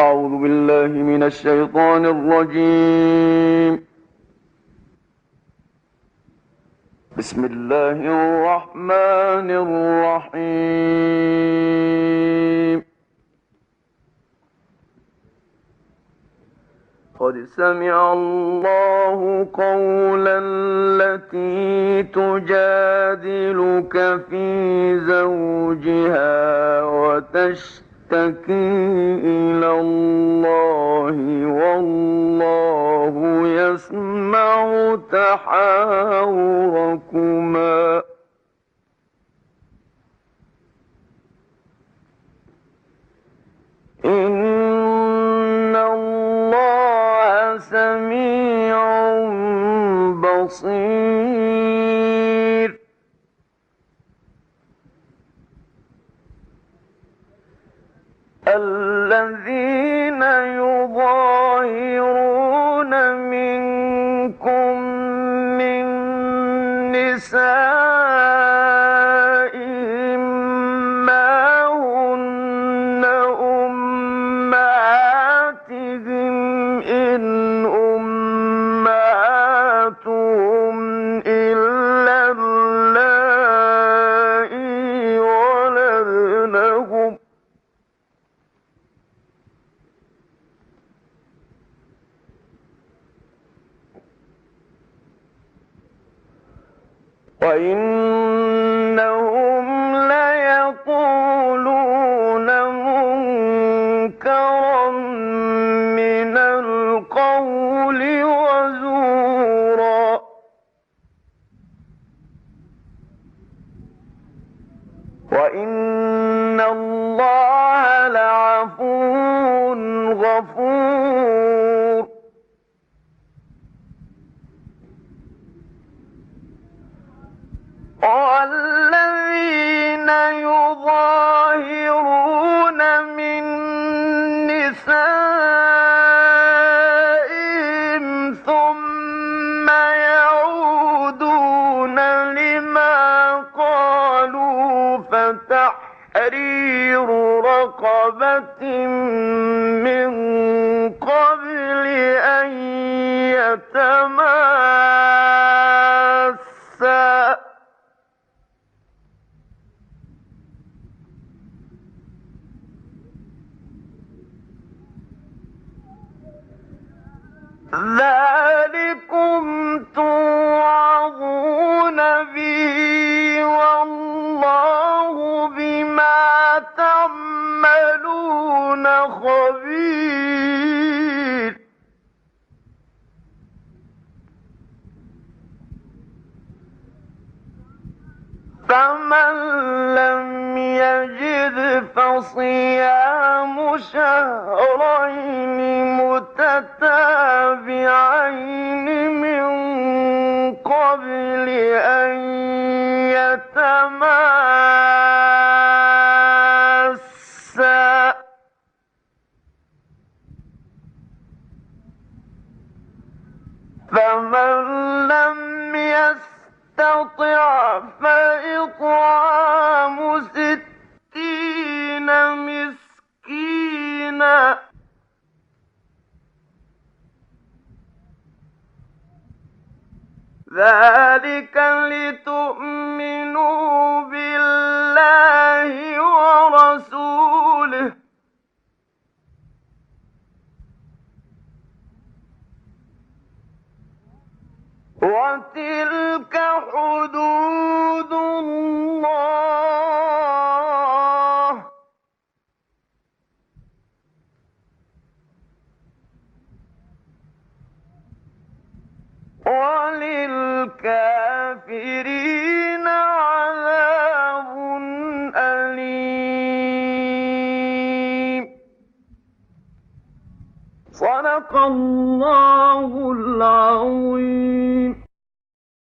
أعوذ بالله من الشيطان الرجيم. بسم الله الرحمن الرحيم. قد سمع الله قولا التي تجادلك في زوجها وتشتكي تتكي إلى الله والله يسمع إن الله سميع بصير. الذين وإنهم ليقولون منكرا من القول وزورا وإن الله لعفو غفور والذين يظاهرون من ثم يعودون لما قالوا فتحرير رقبة من قبل أن يتماسا ذلكم توعظون به والله بما تعملون خبير. فمن لم يجد فصيام شهرين متتابعين من قبل أن يتماسا. فمن لم يستطع فإطعام ذلك لتؤمنوا بالله ورسوله. وتلك حدود الله. وللكافرين عذاب أليم. صدق الله العظيم.